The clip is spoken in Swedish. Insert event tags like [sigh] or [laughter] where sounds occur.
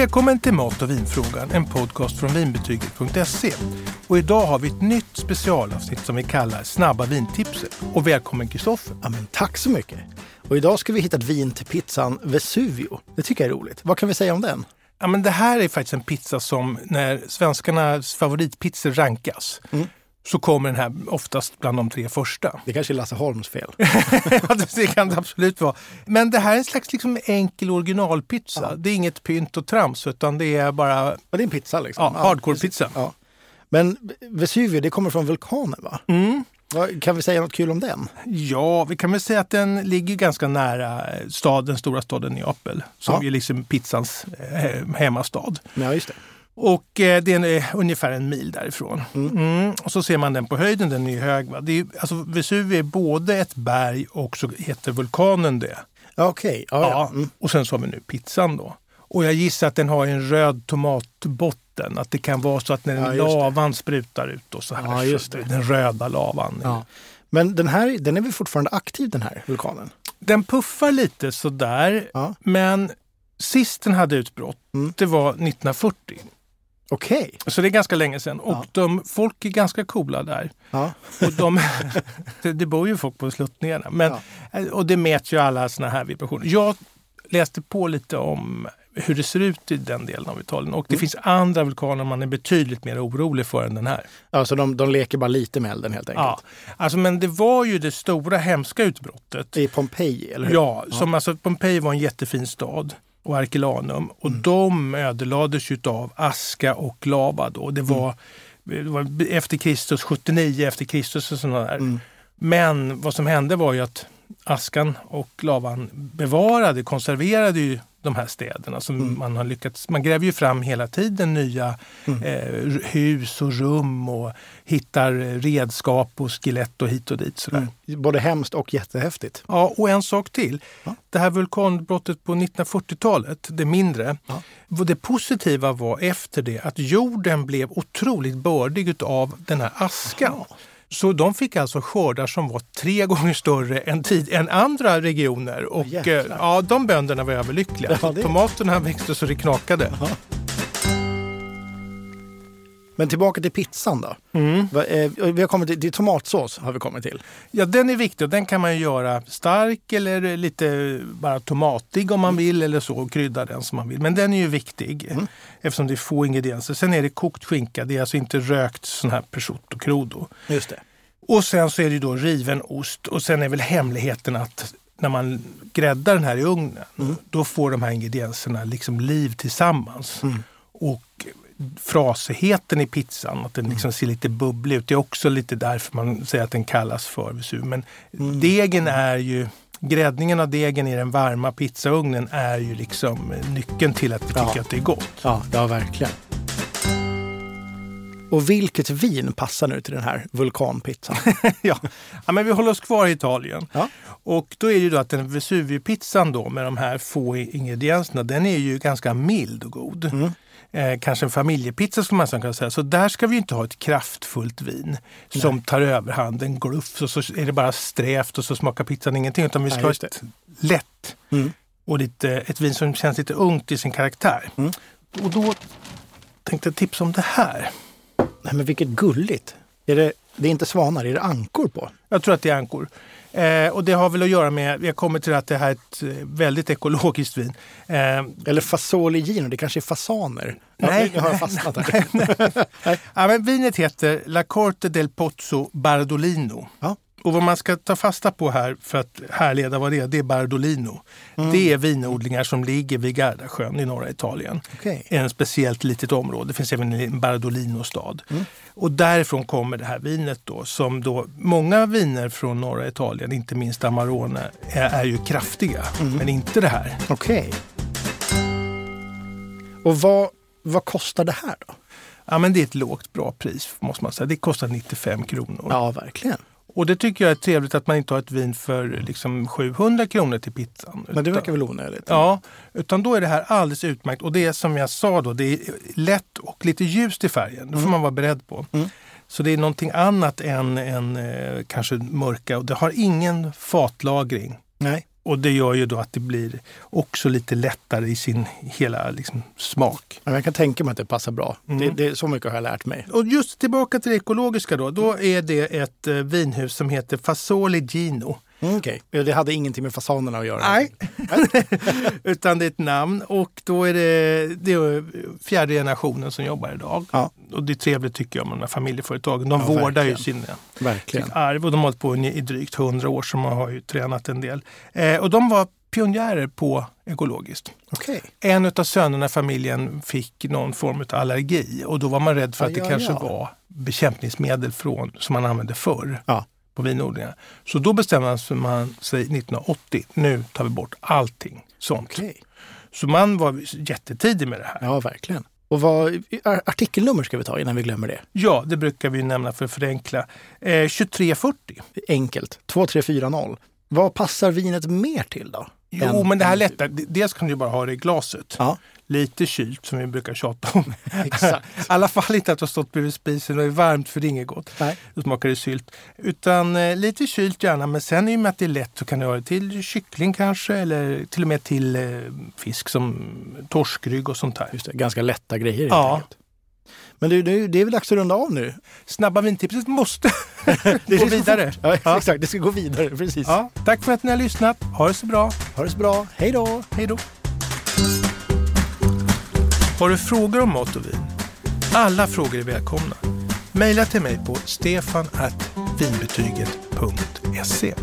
Välkommen till Mat och vinfrågan, en podcast från vinbetyget.se. Och idag har vi ett nytt specialavsnitt som vi kallar Snabba vintipset. Och välkommen Kristoffer. Ja, men tack så mycket. Och idag ska vi hitta ett vin till pizzan Vesuvio. Det tycker jag är roligt. Vad kan vi säga om den? Ja, men det här är faktiskt en pizza som när svenskarnas favoritpizzor rankas Mm. Så kommer den här oftast bland de tre första. [laughs] Det kanske är Lasse Holms fel. Ja, det kan det absolut vara. Men det här är en slags liksom enkel originalpizza. Det är inget pynt och trams utan det är bara Ja, det är en pizza liksom. ja, hardcore-pizza. Ja. Men Vesuvio, det kommer från vulkanen va? Mm. Kan vi säga något kul om den? Ja, vi kan väl säga att den ligger ganska nära eh, stad, den stora staden Neapel som Ja. är liksom pizzans eh, hemmastad. Ja, just det. Och eh, det är ungefär en mil därifrån. Mm. Och så ser man den på höjden, den är hög. Va? Det är, alltså, Vesuvio är både ett berg och så heter vulkanen det. Okej, ja, ja. Mm. Och sen så har vi nu pizzan då. Och jag gissar att den har en röd tomatbotten. Att det kan vara så att när Ja, lavan sprutar ut och så här. Ja, just det. Den röda lavan. Ja. Men den här den är väl fortfarande aktiv den här vulkanen? Den puffar lite sådär. Ja. Men sist den hade utbrott, Mm. det var 1940. Okej. Så det är ganska länge sedan. Och Ja. de, folk är ganska coola där. Ja. Och de, [laughs] det, bor ju folk på sluttningarna. Men, Och det mäter ju alla såna här vibrationer. Jag läste på lite om hur det ser ut i den delen av Italien. Och det Mm. finns andra vulkaner man är betydligt mer orolig för än den här. ja, så de, de leker bara lite med elden helt enkelt. Ja, alltså, men det var ju det stora hemska utbrottet. Är Pompeji, eller hur? Ja, som alltså Pompeji var en jättefin stad och Arkelanum och Mm. de ödelades av aska och lava då. Det var, Mm. det var efter Kristus, 79 efter Kristus och sådana där. Mm. Men vad som hände var ju att askan och lavan bevarade, konserverade ju de här städerna. Som Mm. man har lyckats, man gräver ju fram hela tiden nya Mm. eh, hus och rum och hittar redskap och skelett och hit och dit. Sådär. Mm. Både hemskt och jättehäftigt. Ja, och en sak till. Ja. Det här vulkanbrottet på 1940-talet, det mindre. Ja. Det positiva var efter det att jorden blev otroligt bördig av den här askan. Så de fick alltså skördar som var tre [laughs] gånger större än, tid, än andra regioner. Och eh, jäklar. ja, de bönderna var överlyckliga. Ja, det- Tomaterna växte så det knakade. Men tillbaka till pizzan då. Mm. Eh, Vi har kommit till, till tomatsås har vi kommit till. Ja, den är viktig och den kan man göra stark eller lite bara tomatig om man vill eller så och krydda den som man vill. Men den är ju viktig Mm. eftersom det är få ingredienser. Sen är det kokt skinka, det är alltså inte rökt sån här prosciutto crudo. Just det. Och sen så är det då riven ost och sen är väl hemligheten att när man gräddar den här i ugnen Mm. då får de här ingredienserna liksom liv tillsammans. Mm. Och frasigheten i pizzan, att den Mm. liksom ser lite bubblig ut. Det är också lite därför man säger att den kallas för Vesuv. Men Mm. degen är ju, gräddningen av degen i den varma pizzaugnen är ju liksom nyckeln till att vi Ja. tycker att det är gott. Ja, ja verkligen. Och vilket vin passar nu till den här vulkanpizzan? [laughs] ja. ja, men vi håller oss kvar i Italien. Ja. Och då är det ju då att den Vesuvio-pizzan då med de här få ingredienserna, den är ju ganska mild och god. Mm. Eh, kanske en familjepizza skulle man kunna säga. Så där ska vi inte ha ett kraftfullt vin som tar överhand, en gluff och så är det bara strävt och så smakar pizzan ingenting. Utan vi ska Nej, ha ett lätt Mm. och lite, ett vin som känns lite ungt i sin karaktär. Mm. Och då tänkte jag tipsa om det här. Nej men vilket gulligt! Är det, det är inte svanar, är det ankor på? Jag tror att det är ankor. Eh, och det har väl att göra med, jag kommer till att det här är ett eh, väldigt ekologiskt vin. Eh, Eller fasoligino, det kanske är fasaner? Nej. Ja, nu har jag fastnat här. [laughs] ja, men vinet heter La Corte del Pozzo Bardolino. Ja. Och vad man ska ta fasta på här för att härleda vad det är, det är Bardolino. Mm. Det är vinodlingar som ligger vid Gardasjön i norra Italien. Okej. En speciellt litet område. Det finns även en Bardolino-stad. Mm. Och därifrån kommer det här vinet då som då många viner från norra Italien, inte minst Amarone, är, är ju kraftiga. Mm. Men inte det här. Okej. Och vad, vad kostar det här då? Ja, men det är ett lågt bra pris måste man säga. Det kostar 95 kronor. Ja, verkligen. Och det tycker jag är trevligt att man inte har ett vin för liksom 700 kronor till pizzan. Men det verkar väl onödigt? Ja, utan då är det här alldeles utmärkt. Och det är som jag sa då, det är lätt och lite ljust i färgen. Det får man vara beredd på. Mm. Så det är någonting annat än, än eh, kanske mörka och det har ingen fatlagring. Nej. Och det gör ju då att det blir också lite lättare i sin hela liksom, smak. Jag kan tänka mig att det passar bra. Mm. Det, det, så mycket har jag lärt mig. Och just tillbaka till det ekologiska då. Då är det ett eh, vinhus som heter Fasoli Gino. Mm, Okej, det hade ingenting med fasanerna att göra. Nej, [laughs] utan det är ett namn och då är det, det är fjärde generationen som jobbar idag. Ja. Och det är trevligt tycker jag med de här familjeföretagen. De Ja, vårdar ju verkligen. sina, Verkligen. sitt arv och de har hållit på i, drygt hundra år så man har ju tränat en del. Eh, och de var pionjärer på ekologiskt. Okej. En av sönerna i familjen fick någon form av allergi och då var man rädd för att Ja, det kanske var bekämpningsmedel från, som man använde förr På vinodlingar. Så då bestämde man sig 1980, nu tar vi bort allting sånt. Okej. Så man var jättetidig med det här. Ja, verkligen. Och vad ar- artikelnummer ska vi ta innan vi glömmer det? Ja, det brukar vi nämna för att förenkla. Eh, 2340. Enkelt. 2340. Vad passar vinet mer till då? Jo, men det här lätta. Dels kan du bara ha det i glaset. Ja, Lite kylt som vi brukar tjata om. [laughs] exakt. I alla fall inte att du har stått bredvid spisen och är varmt för det är inget gott. Nej. Då smakar det sylt. Utan eh, lite kylt gärna, men sen i och med att det är lätt så kan du ha det till kyckling kanske eller till och med till eh, fisk som torskrygg och sånt där. Just det, ganska lätta grejer helt Ja. enkelt. Men du, nu, det är väl dags att runda av nu? Snabba vintipset måste [laughs] [laughs] Det gå vidare. Ja, Ja. exakt. Det ska gå vidare. Precis. Ja, tack för att ni har lyssnat. Ha det så bra. Ha det så bra. Hej då! Hej då. Har du frågor om mat och vin? Alla frågor är välkomna. Maila till mig på stefan.vinbetyget.se